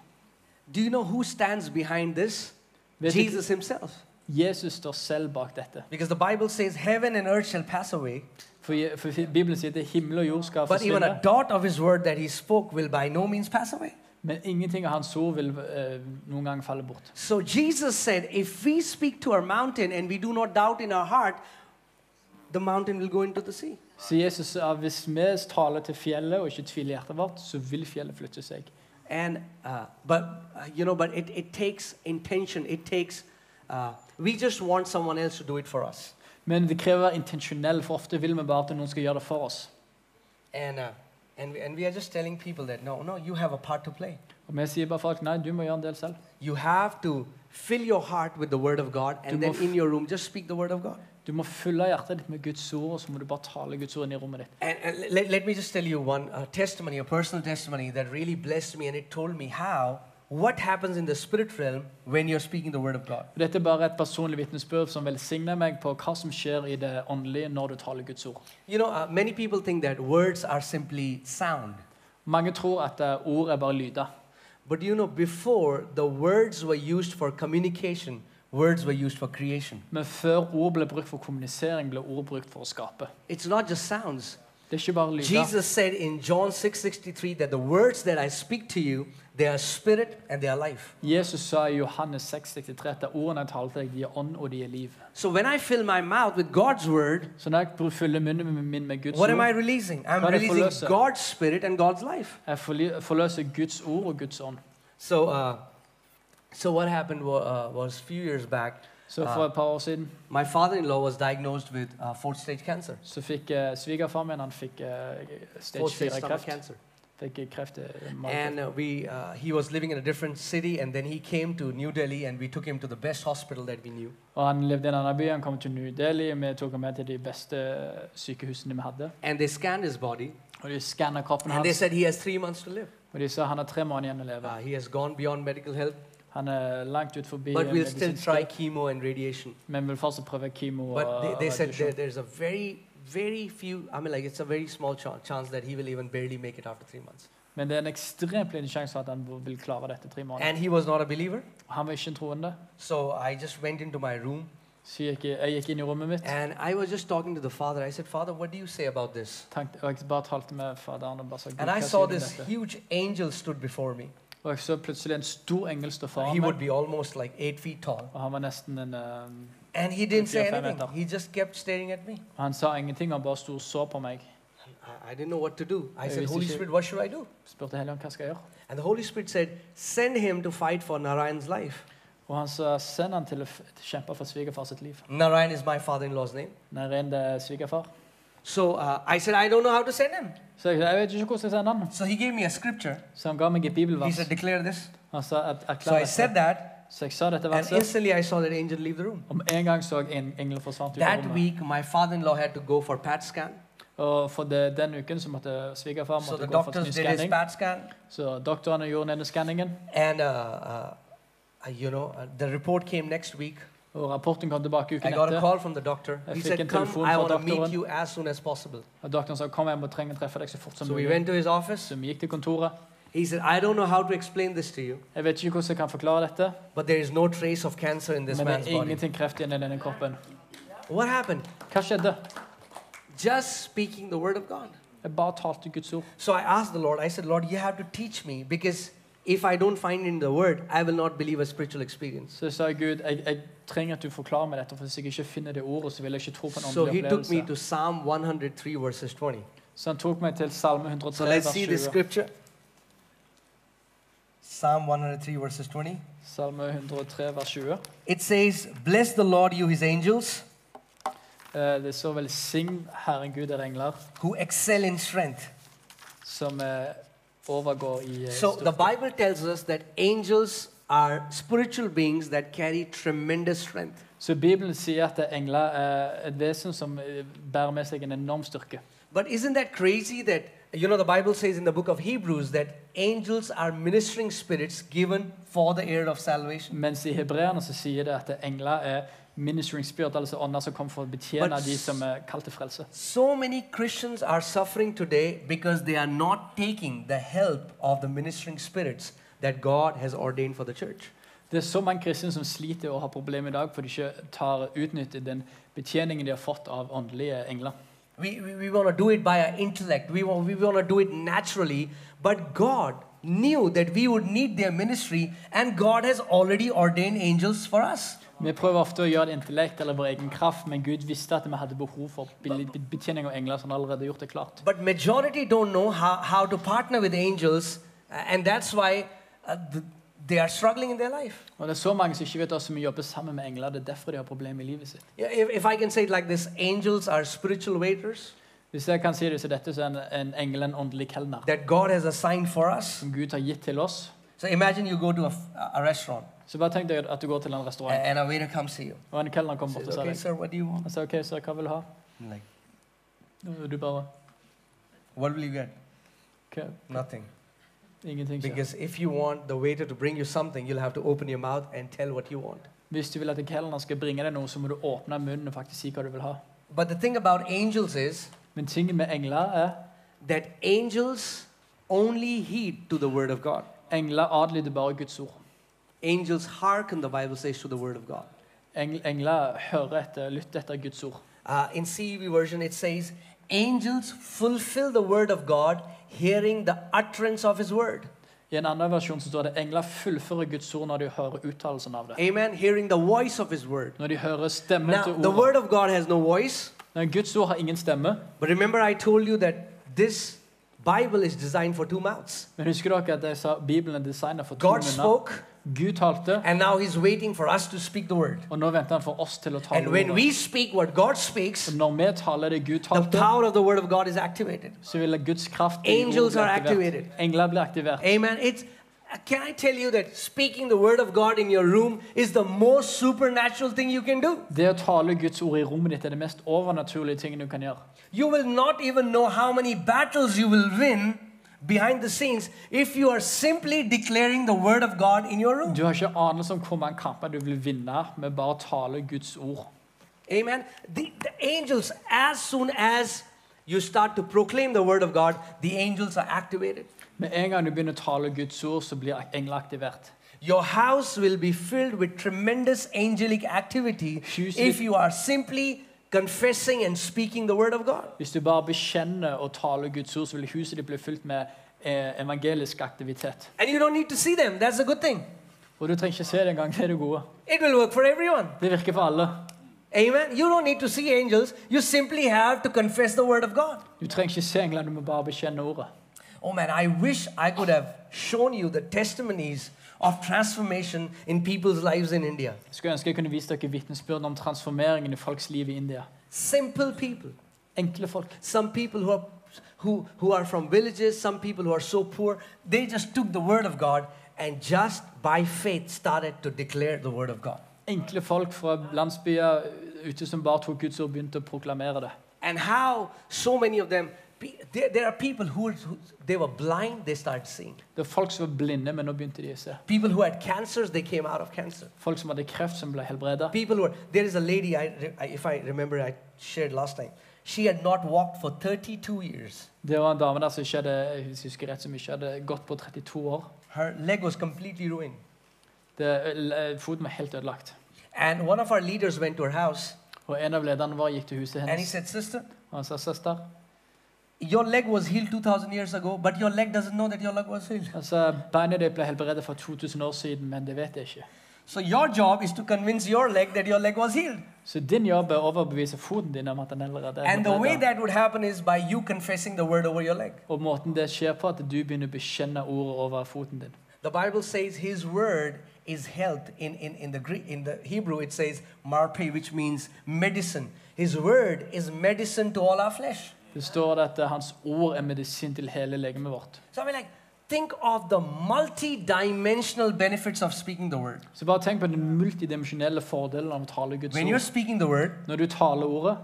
Do you know who stands behind this? Vet Jesus himself. Jesus står selv bak dette. Because the Bible says heaven and earth shall pass away, For, for Bibelen sier at himmel og jord skal but even a forsvinne, dot of his word that he spoke will by no means pass away. men ingenting av hans ord vil uh, noen gang falle bort. So Jesus said, if we speak to our mountain and we do not doubt in our heart, the mountain will go into the sea. Så Jesus sa hvis vi taler til fjellet og ikke tviler hjertet vårt, så vil fjellet flytte seg. And uh, but uh, you know, but it, it takes intention. It takes. Uh, we just want someone else to do it for us. Men det krever intensjonell, for ofte vil vi bare at noen skal gjøre det for oss. And uh, and we, and we are just telling people that no, no, you have a part to play. Og vi sier bare folk nei, du må gjøre en del selv. You have to fill your heart with the word of God, and then f- in your room, just speak the word of God. Du må fylle hjertet ditt med Guds ord, og så må du bare tale Guds ord inn i rommet ditt. And, and let, let me just tell you one uh, testimony, a personal testimony that really blessed me, and it told me how what happens in the spirit realm when you're speaking the word of God. Dette er bare et personlig vitnesbyrd som velsigner meg på hva som skjer i det åndelige når du taler Guds ord. You know, uh, many people think that words are simply sound. Mange tror at eh, ord er bare lyder. But you know, before the words were used for communication, words were used for creation. Men før ord ble brukt for kommunisering, ble ord brukt for å skape. It's not just sounds. Det er ikke bare lyder. Jesus said in John 6:63 that the words that I speak to you, they are spirit and their life. Jesus sa i Johannes 6,63 at ordene jeg talte deg, de er ånd og de er liv. So when I fill my mouth with God's word, Så når jeg fyller munnen min med Guds what am I ord, releasing? I'm det releasing förlösa? God's spirit and God's life. jeg forli- forløser Guds ord og Guds ånd. So, uh, so what happened wa- uh, was a few years back, Så for et par år siden my father-in-law was diagnosed with uh, fourth stage cancer. så fikk uh, svigerfar min han fikk uh, stage Fourth stage 4 stomach kreft. cancer. And uh, we, uh, he was living in a different city, and then he came to New Delhi, and we took him to the best hospital that we knew. Og han levde i en annen by. Han kom til New Delhi. Vi tok ham med til de beste sykehusene vi hadde. And they scanned his body, Og de skanna kroppen and they said he has three months to live. Og de sa han har tre måneder igjen å leve. Uh, he has gone beyond medical help, Han er langt ut forbi but we'll still try chemo and radiation. men vil fortsatt prøve kemo But og they, they said there, there's a very, very few, I mean, like, it's a very small ch- chance that he will even barely make it after three months. Men det er en ekstremt liten sjanse for at han vil klare dette tre måneder. And he was not a believer, Han var ikke en troende. so I just went into my room Så jeg gikk, jeg gikk inn i rommet mitt and I was just talking to the father. I said, Father, what do you say about this? og jeg bare talte med faderen og bare sa, "Gud, And I saw sier du om this dette? huge angel stood before me. Og jeg så plutselig en stor engel stå foran He would meg. be almost like eight feet tall. Og han var nesten en um, And he didn't say anything. He just kept staring at me. Han sa ingenting, han bare sto og så på meg. I, I didn't know what to do. I said, Holy Spirit, what should I do? Spurte Helligånd hva skal jeg gjøre. And the Holy Spirit said, Send him to fight for Narayan's life. Og han sa send han til å f- å kjempe for svigerfar sitt liv. Narayan is my father in law's name. Er svigerfar. So uh, I said, I don't know how to send him. Så jeg, jeg vet ikke hvordan jeg sender han. So he gave me a scripture. Så han ga meg et He said, Declare this. Han sa at So I said that, Så jeg sa dette and verset. instantly I saw that angel leave the room. Om en gang så en engel forsvant ut av That rommet. week, my father in law had to go for PAT scan. Og for det, den uken så måtte svigerfar So måtte the gå for en doctors ny did his skanning. PAT scan. Så doktorene gjorde denne skanningen. And, uh, uh, uh, you know, uh, the report came next week. Og rapporten kom tilbake I uken got a etter. call from the doctor. Jeg He fikk said, en Come, telefon I fra want to meet doktoren. you as soon as possible. Og doktoren sa kom hjem og trenger treffe deg så fort som So we mulig. went to his office. Så vi gikk til kontoret. He said, I don't know how to explain this to you, Jeg vet ikke hvordan jeg kan forklare dette, but there is no trace of cancer in this men det man's er body. ingenting kreft igjen i denne kroppen. What happened? Hva skjedde? Just speaking the word of God. Jeg bare talte Guds ord. So I asked the Lord, I said, Lord, you have to teach me because if I don't find in the word, I will not believe a spiritual experience. Så jeg sa Gud, jeg, jeg trenger at du forklarer meg dette, for hvis jeg ikke finner det ordet, så vil jeg ikke tro på en So åndelig he took me opplevelse. to Psalm 103, verses 20. Så han tok meg til Salme So 103, let's vers see this 20. scripture. Psalm 103, verses 20. Salme 103, vers 20. It says, Bless the Lord, you his angels, Eh, Det står velsign Herren Gud er engler, who excel in strength. som eh, overgår i eh, So the styrke. Bible tells us that angels are spiritual beings that carry tremendous strength. Så Bibelen sier at engler er et vesen som eh, bærer med seg en enorm styrke. But isn't that crazy that, you know, the Bible says in the book of Hebrews that angels are ministering spirits given for the heir of salvation? Mens i hebreerne så sier det at engler er ministering spirit, altså ånder som kommer for å betjene But de som er kalt til frelse. So many Christians are suffering today because they are not taking the help of the ministering spirits that God has ordained for the church. Det er så mange kristne som sliter og har problemer i dag fordi de ikke tar utnytter den betjeningen de har fått av åndelige engler. We, we, we want to do it by our intellect, we want, we want to do it naturally, but God knew that we would need their ministry, and God has already ordained angels for us. Vi prøver ofte å gjøre det intellekt eller vår egen kraft, men Gud visste at vi hadde behov for be- betjening av engler, så han allerede gjort det klart. But majority don't know how, how to partner with angels, and that's why uh, th- they are struggling in their life. Og det er så mange som ikke vet hvordan vi jobber sammen med engler. Det er derfor de har problemer i livet sitt. Yeah, If, if I can say it like this, angels are spiritual waiters Hvis jeg kan si det så dette, så er en, en engel en åndelig kelner that God has assigned for us. som Gud har gitt til oss. So imagine you go to a, restaurant Så bare tenk deg at du går til en and, restaurant, and a waiter comes to you. og en kelner kommer bort og okay, sier sir, what do you want? Han sier, ok, så hva vil du ha? Like, du bare, what will you get? Nothing. Because if you want the waiter to bring you something, you'll have to open your mouth and tell what you want. Hvis du vil at en kelner skal bringe deg noe, så må du åpne munnen og faktisk si hva du vil ha. But the thing about angels is Men tingen med engler er, that angels only heed to the word of God. engler adlyder bare Guds ord. Angels hearken, the Bible says, to the word of God. Engler hører etter, lytter etter Guds ord. Uh, in CEV version, it says, angels fulfill the word of God, hearing the utterance of his word. I en annen versjon så står det engler fullfører Guds ord når de hører uttalelsen av det. Amen. Hearing the voice of his word. Når de hører stemmen Now, til the word of God has no voice, Men Guds ord har ingen stemme. but remember, I told you that this Bible is designed for two mouths. Men husker dere at jeg sa Bibelen er designet for to God munner? spoke, Gud talte, and now he's waiting for us to speak the word. og nå venter han for oss til å tale And when we speak what God speaks, Og når vi taler det Gud the power of the word of God is activated. så vil Guds kraft Angels are activated. Engler blir aktivert. Amen. It's can I tell you that speaking the word of God in your room is the most supernatural thing you can do? Det å tale Guds ord i rommet ditt er det mest overnaturlige tingen du kan gjøre. You will not even know how many battles you will win behind the scenes if you are simply declaring the word of God in your room. Du har ikke anelse om hvor mange kamper du vil vinne med bare å tale Guds ord. Amen. The, the angels, as soon as you start to proclaim the word of God, the angels are activated. Med en gang du begynner å tale Guds ord, så blir engler aktivert. Your house will be filled with tremendous angelic activity Huset if you are simply confessing and speaking the word of God. Hvis du bare bekjenner og taler Guds ord, så vil huset ditt bli fylt med eh, evangelisk aktivitet. And you don't need to see them. That's a good thing. Og du trenger ikke se det engang. Det er det gode. It will work for everyone. Det virker for alle. Amen. You don't need to see angels. You simply have to confess the word of God. Du trenger ikke se engler, du må bare bekjenne ordet. Oh man, I wish I could have shown you the testimonies of transformation in people's lives in India. Jeg skulle ønske jeg kunne vise dere vitnesbyrd om transformeringen i folks liv i India. Simple people. Enkle folk. Some people who are, who, who are from villages, some people who are so poor, they just took the word of God and just by faith started to declare the word of God. Enkle folk fra landsbyer eh, ute som bare tok Guds ord begynte å proklamere det. And how so many of them, there, there are people who, who they were blind, they started seeing. Det var folk som var blinde, men nå begynte de å se. People who had cancers, they came out of cancer. Folk som hadde kreft, som ble helbredet. People who are, there is a lady, I, I, if I remember, I shared last time. She had not walked for 32 years. Det var en dame der som ikke hadde, hvis jeg husker rett, som ikke hadde gått på 32 år. Her leg was completely ruined. Det, foten var helt ødelagt. And one of our leaders went to her house Og en av lederne våre gikk til huset and he hennes. said, Sister, Og han sa, søster, your leg was healed 2,000 years ago, but your leg doesn't know that your leg was healed. altså, beinet ditt ble helbredet for 2000 år siden, men det vet jeg ikke. So your job is to convince your leg that your leg was healed. Så din jobb er å overbevise foten din om at den allerede er And the way that would happen is by you confessing the word over your leg. Og måten det skjer på, at du begynner å bekjenne ordet over foten din. The Bible says his word is health. In, in, in, the, Greek, in the Hebrew, it says marpe, which means medicine. His word is medicine to all our flesh. Det står at hans ord er medisin til hele legemet vårt. So I mean, like, think of the multi-dimensional benefits of speaking the word. Så bare tenk på den multidimensjonelle fordelen av å tale Guds When you're ord. speaking the word, Når du taler ordet,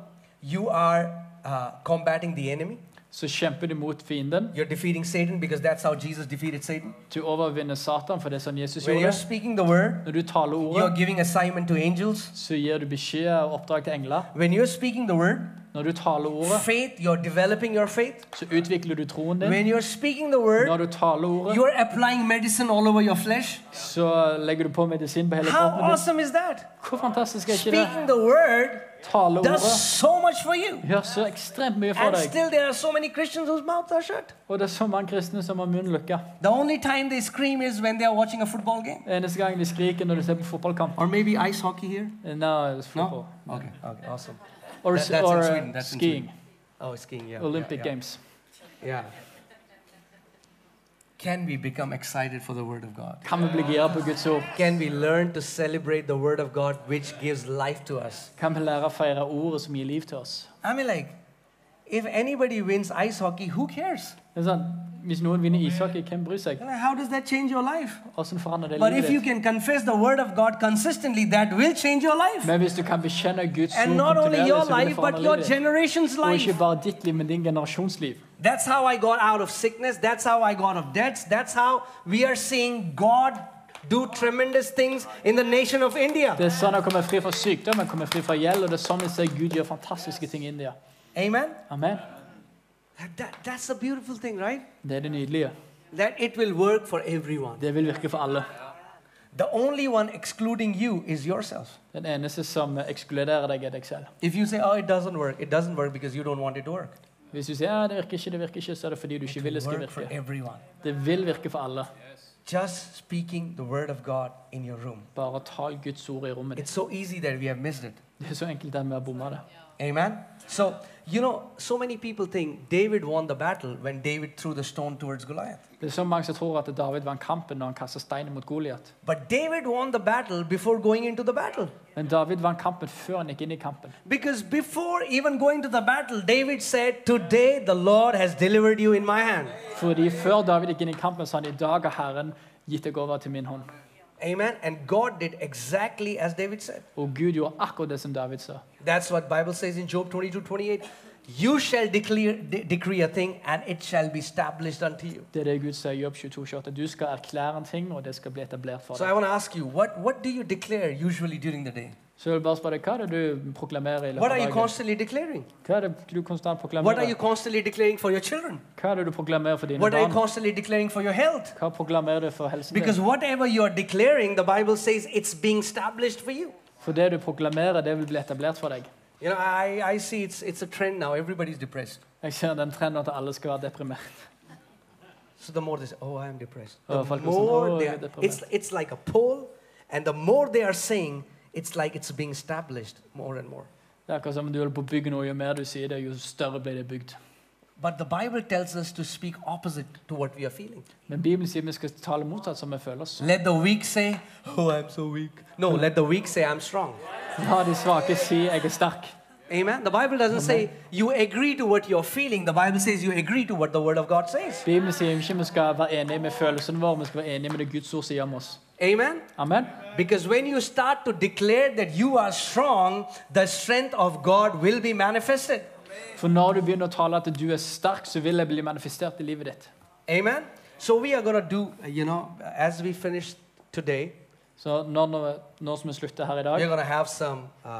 you are uh, combating the enemy. så kjemper du mot fienden. You're defeating Satan because that's how Jesus defeated Satan. Du overvinner Satan, for det er sånn Jesus When you're gjorde. speaking the word, Når du taler you're ordet, giving assignment to angels. så gir du beskjed og oppdrag til engler. When you're speaking the word, Når du taler ordet, faith, you're developing your faith. så utvikler du troen din. When you're speaking the word, Når du taler ordet, you're applying medicine all over your flesh. så legger du på medisin på hele How kroppen din. awesome is that? Hvor fantastisk er ikke det? Speaking the word Tale does ordet so much for you. gjør så ekstremt mye for And deg. still, there are so many Christians whose mouths are shut. Og det er så mange kristne som har munnen lukka. The only time they scream is when they are watching a football game. Eneste gang de skriker når de ser på fotballkamp. Or maybe ice hockey here. No, it's football. Okay, okay, awesome. Or, That- that's or uh, Sweden, that's in skiing, Oh, skiing, yeah. Olympic yeah, yeah. Games. Yeah. Can we become excited for the Word of God? Kan vi bli gira på Guds ord? Can we learn to celebrate the Word of God which gives life to us? Kan vi lære å feire ordet som gir liv til oss? I mean, like, if anybody wins ice hockey, who cares? Det er sånn, hvis noen vinner ishockey, hvem bryr seg? How does that change your life? Hvordan forandrer det But if livet you ditt? can confess the Word of God consistently, that will change your life. Men hvis du kan bekjenne Guds And ord not only kontinuerlig, så vil det life, but forandre your livet ditt. generation's Og life. ikke bare ditt liv, men din generasjons liv. That's how I got out of sickness. That's how I got of debts. That's how we are seeing God do tremendous things in the nation of India. Det er sånn å komme fri fra sykdom, jeg kommer fri fra gjeld, og det er sånn vi ser Gud gjør fantastiske ting i India. Amen. Amen. That, that's a beautiful thing, right? Det er det nydelige. That it will work for everyone. Det vil virke for alle. The only one excluding you is yourself. Den eneste som ekskluderer deg, er deg selv. If you say, oh, it doesn't work, it doesn't work because you don't want it to work. Hvis du sier ja, det virker ikke, det virker ikke, så er det fordi du ikke vil det skal Work for virke. everyone. Det vil virke for alle. Just speaking the word of God in your room. Bare tal Guds ord i rommet ditt. It's so easy that we have missed it. <laughs> Det er så enkelt at vi har bomma det. Amen. So, you know, so many people think David won the battle when David threw the stone towards Goliath. Det er så mange som tror at David vant kampen når han kastet steinen mot Goliat. But David won the battle before going into the battle. Men David vant kampen før han gikk inn i kampen. Because before even going to the battle, David said, Today the Lord has delivered you in my hand. Fordi før David gikk inn i kampen, sa han i dag har Herren gitt deg over til min hånd. Amen. And God did exactly as David said. Og Gud gjorde akkurat det som David sa. That's what Bible says in Job 22, 28. You shall declare, de- decree a thing, and it shall be established unto you. Det er det Gud sier i Jobb 22, 28. Du skal erklære en ting, og det skal bli etablert for So I want to ask you, what, what do you declare usually during the day? Så jeg vil bare spørre hva er det du proklamerer i løpet What av you dagen? constantly declaring? Hva er det du konstant What are you proklamerer? constantly declaring for your children? Hva er det du proklamerer for dine What are you barn? constantly declaring for your health? Hva proklamerer du for helsen Because din? whatever you're declaring, the Bible says it's being established for you. For det du proklamerer, det vil bli etablert for deg. You know, I, I see it's, it's a trend now. Everybody's depressed. Jeg ser den trenden at alle skal være deprimert. So the more they say, oh, I am depressed. Oh, The folk er sånn, more they jeg er are, deprimert». it's, it's like a poll, and the more they are saying, it's like it's being established more and more. Det er akkurat som du holder på å bygge noe. Jo mer du sier det, jo større blir det bygd. But the Bible tells us to speak opposite to what we are feeling. Men Bibelen sier vi skal tale motsatt som vi føler oss. Let the weak say, oh, I'm so weak. No, let the weak say, I'm strong. La de svake si 'jeg er sterk'. Amen. The Bible doesn't say you agree to what you're feeling. The Bible says you agree to what the Word of God says. Bibelen sier ikke vi skal være enige med følelsene våre, vi skal være enige med det Guds ord sier om oss. Amen. Amen. Because when you start to declare that you are strong, the strength of God will be manifested. For når du begynner å tale at du er sterk, så vil det bli manifestert i livet ditt. Amen. So we are going to do, you know, as we finish today, Så når, når, når som vi slutter her i we're dag, going to have some uh,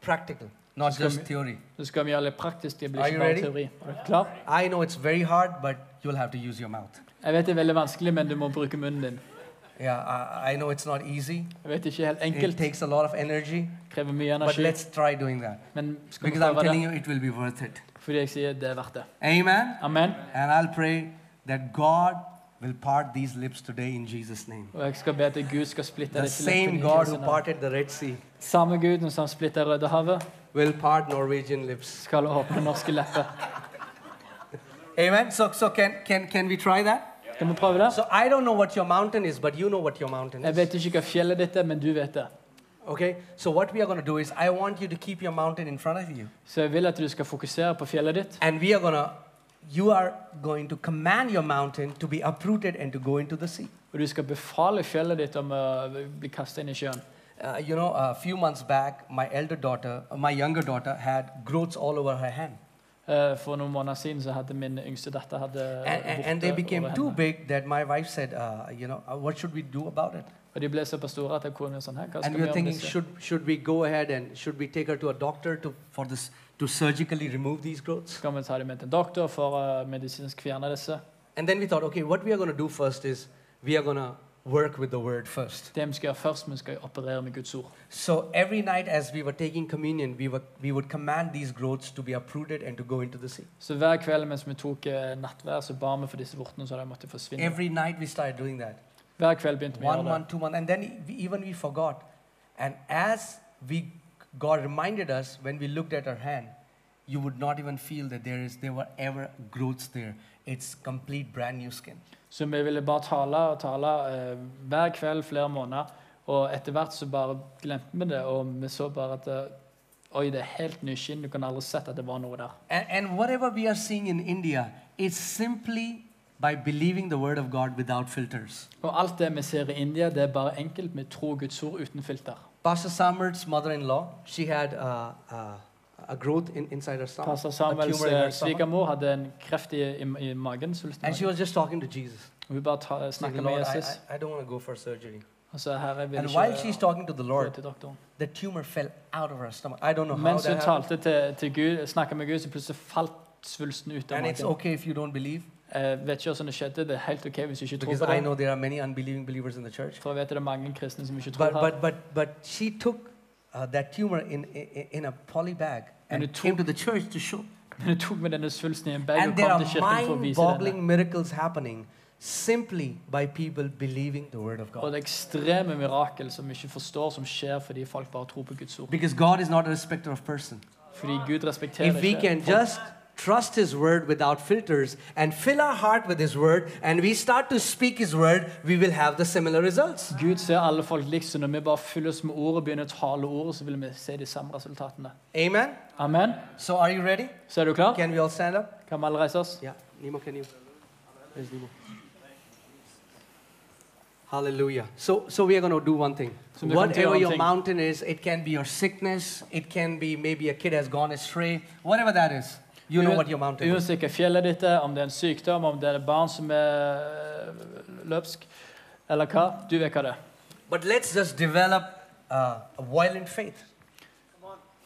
practical, not just vi- theory. så skal vi gjøre litt praktisk. Det blir ikke bare ready? teori. Er du klar? I know it's very hard, but you'll have to use your mouth. Jeg vet det er veldig vanskelig, men du må bruke munnen din. Yeah, I, I know it's not easy. Jeg vet ikke helt It enkelt, takes a lot of energy, krever mye but energi, let's try doing that. men skal vi Because I'm prøve telling det? you, it will be worth it. Fordi jeg sier det er verdt det. Amen. Amen. And I'll pray that God will part these lips today in Jesus' name. Og jeg skal be at Gud skal splitte The disse same leppene i God Jesu who navn. parted the Red Sea Samme Guden som splitter Rødehavet, will part Norwegian lips. skal åpne norske lepper. Amen. So, so can, can, can we try that? Vi prøve det? So I don't know what your mountain is, but you know what your mountain Jeg is. vet ikke hva fjellet ditt er, men du vet det. Okay? So what we are going to do is I want you to keep your mountain in front of you. Så jeg vil at du skal fokusere på fjellet ditt. And we are going to you are going to command your mountain to be uprooted and to go into the sea. Og du skal befale fjellet ditt om å bli kastet inn i sjøen. Uh, you know, a few months back, my elder daughter, uh, my younger daughter, had growths all over her hand. Eh, For noen måneder siden så hadde min yngste datter hadde And, and, and they became too big that my wife said, uh, you know, uh, what should we do about it? Og de ble såpass store at jeg kunne sånn her, hva And skal we vi were gjøre med thinking, disse? should, should we go ahead and should we take her to a doctor to, for this, to surgically remove these growths? Skal vi ta dem med til en doktor for å medisinsk fjerne disse? And then we thought, okay, what we are going to do first is we are going to work with the word first. Vi skal først, vi skal operere med Guds ord. So every night as we were taking communion, we, were, we would command these growths to be uprooted and to go into the sea. Så hver kveld mens vi tok eh, nattvær, så ba vi for disse vortene så de måtte forsvinne. Every night we started doing that. Hver kveld begynte vi å One gjøre det. month, two months, and then we, even we forgot. And as we, God reminded us when we looked at our hand, you would not even feel that there is there were ever growths there. It's complete brand new skin. Så vi ville bare tale og tale uh, hver kveld flere måneder. Og etter hvert så bare glemte vi det, og vi så bare at uh, Oi, det er helt nyskinn. Du kunne aldri sett at det var noe der. And, and whatever we are seeing in India, it's simply by believing the word of God without filters. Og alt det vi ser i India, det er bare enkelt. Vi tror Guds ord uten filter. Pastor Samar's mother-in-law, she had uh, uh, a growth in, inside her stomach, Pastor a Samuels tumor in her eh, stomach. svigermor hadde en kreft i, i, i magen. And she was just talking to Jesus. Og hun bare ta, Lord, med I, Jesus. I, I don't want to go for surgery. Og så her jeg vil And ikke while she's talking to the Lord, til doktoren. the tumor fell out of her stomach. I don't know how Mens hun that happened. talte til, til Gud, med Gud, så plutselig falt svulsten ut av And it's magen. okay if you don't believe, Jeg vet ikke hvordan det skjedde. Det er helt ok hvis du ikke tror because på I det. know there are many unbelieving believers in the church. For jeg vet det er mange kristne som ikke tror But, but, but, but she took uh, that tumor in, in, in a poly bag and it came to the church to show. Men hun tok med denne svulsten i en bag og And there kom are til kirken for å vise denne. mind-boggling miracles happening simply by people believing the word of Og God. det er ekstreme mirakel som vi ikke forstår, som skjer fordi folk bare tror på Guds ord. Because God is not a respecter of person. Fordi Gud respekterer If we can folk. just trust His word without filters and fill our heart with His word and we start to speak His word, we will have the similar results. Gud ser alle folk likt, så når vi bare fyller oss med ordet og begynner å tale ordet, så vil vi se de samme resultatene. Amen. Amen. So, are you ready? Så er du klar? Can we all stand up? Kan vi alle reise oss? Yeah. Nemo, can you? Where's Nemo? Hallelujah. So, so we are going to do one thing. Så vi kommer til å Whatever your mountain is, it can be your sickness, it can be maybe a kid has gone astray, whatever that is. You know what your mountain is. Uansett hva fjellet ditt er, om det er en sykdom, om det er barn som er øh, løpsk, eller hva, du vet hva det er. But let's just develop uh, a violent faith,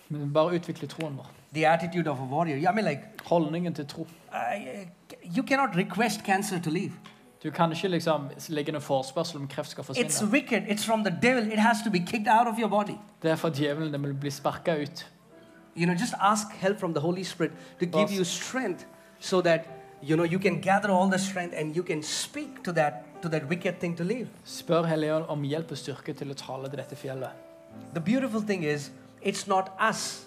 Men bare utvikle troen vår. the attitude of a warrior. I mean, like, Holdningen til tro. I, you cannot request cancer to leave. Du kan ikke liksom legge noen forespørsel om kreft skal It's forsvinne. wicked. It's from the devil. It has to be kicked out of your body. Det er fra djevelen det vil bli sparka ut. You know, just ask help from the Holy Spirit to give you strength so that you know you can gather all the strength and you can speak to that to that wicked thing to leave. Spør Helligånd om hjelp og styrke til å tale til dette fjellet. The beautiful thing is it's not us.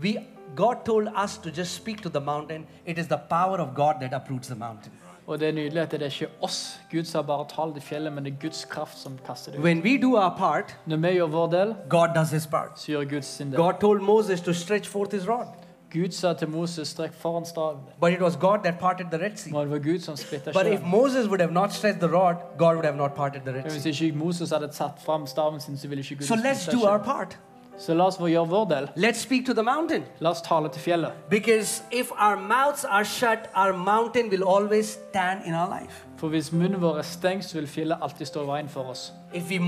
We God told us to just speak to the mountain. It is the power of God that uproots the mountain. Og det er nydelig at det er ikke oss. Gud sa bare tal til fjellet, men det er Guds kraft som kaster det ut. When we do our part, Når vi gjør vår del, God does his part. så gjør Gud sin del. God told Moses to stretch forth his rod, Gud sa til Moses strekk foran staven. but it was God that parted the Red Sea. Og det var Gud som splitta But if sjøen. Moses would have not stretched the rod, God would have not parted the Red Men Sea. Hvis ikke Moses hadde tatt fram staven sin, så ville ikke Gud So let's do our sjøen. part. Så la oss gjøre vår del. Let's speak to the mountain. La oss tale til fjellet. Because if our mouths are shut, our mountain will always stand in our life. For hvis munnen vår er stengt, så vil fjellet alltid stå i veien for oss. If we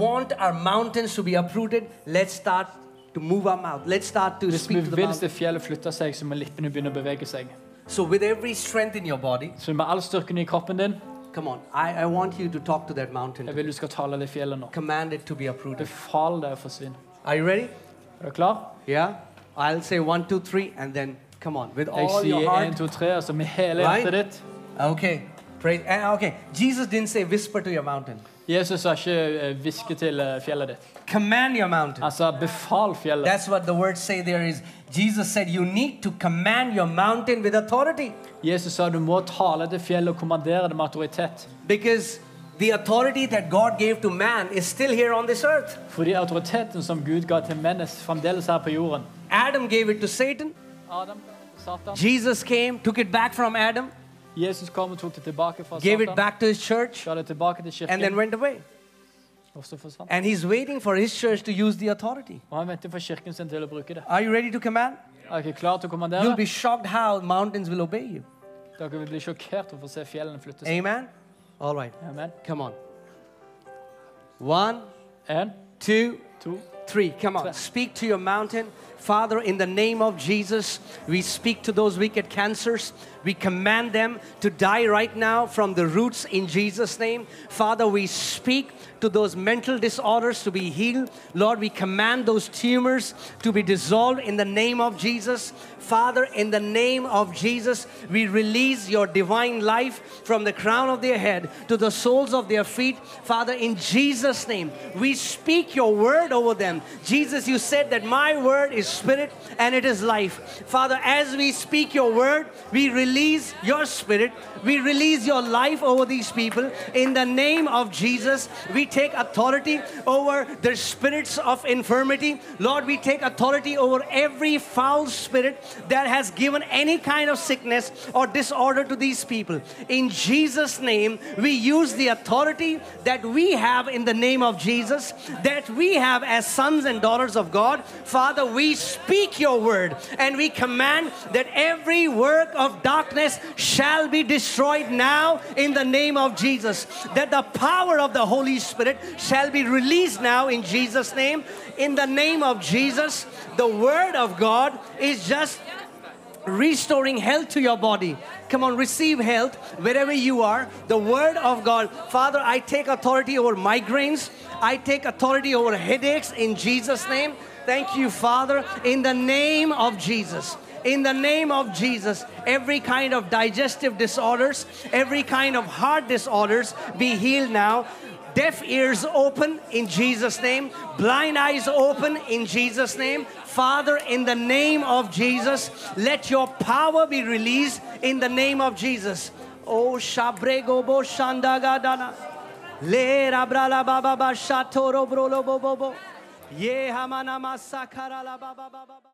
want our mountains to be uprooted, let's start to move our mouth. Let's start to Hvis vi speak to the vil mountain. at fjellet flytter seg, så må lippene begynne å bevege seg. So, with every strength in your body, Så med all styrken i kroppen din, come on, I, I want you to talk to that jeg vil du skal tale til fjellet nå. Command it to be uprooted. Befal det å forsvinne. Are you ready? Er du klar? Yeah? I'll say one, two, three, and then come on. With Jeg all your sier 1, heart. 2, 3, altså med hele Right. hjertet ditt. Okay. Praise. uh, Okay. Jesus didn't say whisper to your mountain. Jesus sa ikke eh, hviske til eh, fjellet ditt. Command your mountain. Han sa befal fjellet. That's what the words say there is. Jesus said you need to command your mountain with authority Jesus sa du må tale til fjellet og kommandere det med autoritet. because the authority that God gave to man is still here on this earth. Fordi autoriteten som Gud ga til menn, er fremdeles her på jorden. Adam gave it to Satan, Adam, Satan. Jesus came, took it back from Adam, Jesus kom og tok det tilbake fra gave it back to his church, Ga det tilbake til and then went away. og så forsvant And he's waiting for his church to use the authority. Og han venter for kirken sin til å bruke det. Are you ready to command? Er dere klare til å You'll be shocked how mountains will obey you. Dere vil bli sjokkert over å se fjellene flytte seg. Amen? All right, Amen. come on. One, and two, to, three. Come on. Speak to your mountain. Father, in the name of Jesus, we speak to those wicked cancers. We command them to die right now from the roots in Jesus' name. Father, we speak to those mental disorders to be healed. Lord, we command those tumors to be dissolved in the name of Jesus. Father, in the name of Jesus, we release your divine life from the crown of their head to the soles of their feet. Father, in Jesus' name, we speak your word over them. Jesus, you said that my word is spirit and it is life. Father, as we speak your word, we release your spirit. We release your life over these people. In the name of Jesus, we take authority over the spirits of infirmity. Lord, we take authority over every foul spirit that has given any kind of sickness or disorder to these people. In Jesus' name, we use the authority that we have in the name of Jesus, that we have as sons and daughters of God. Father, we speak your word and we command that every work of darkness shall be destroyed now in the name of Jesus. That the power of the Holy Spirit shall be released now in Jesus' name. In the name of Jesus, the word of God is just restoring health to your body. Come on, receive health wherever you are. The Word of God. Father, I take authority over migraines. I take authority over headaches in Jesus' name. Thank you, Father, in the name of Jesus. In the name of Jesus, every kind of digestive disorders, every kind of heart disorders be healed now deaf ears open in Jesus' name, blind eyes open in Jesus' name. Father, in the name of Jesus, let your power be released in the name of Jesus. Oh, Shabrego bo Shandagadana. Le rabrala baba ba shatoro brolo bobo bo. Ye hamana masakara la baba baba.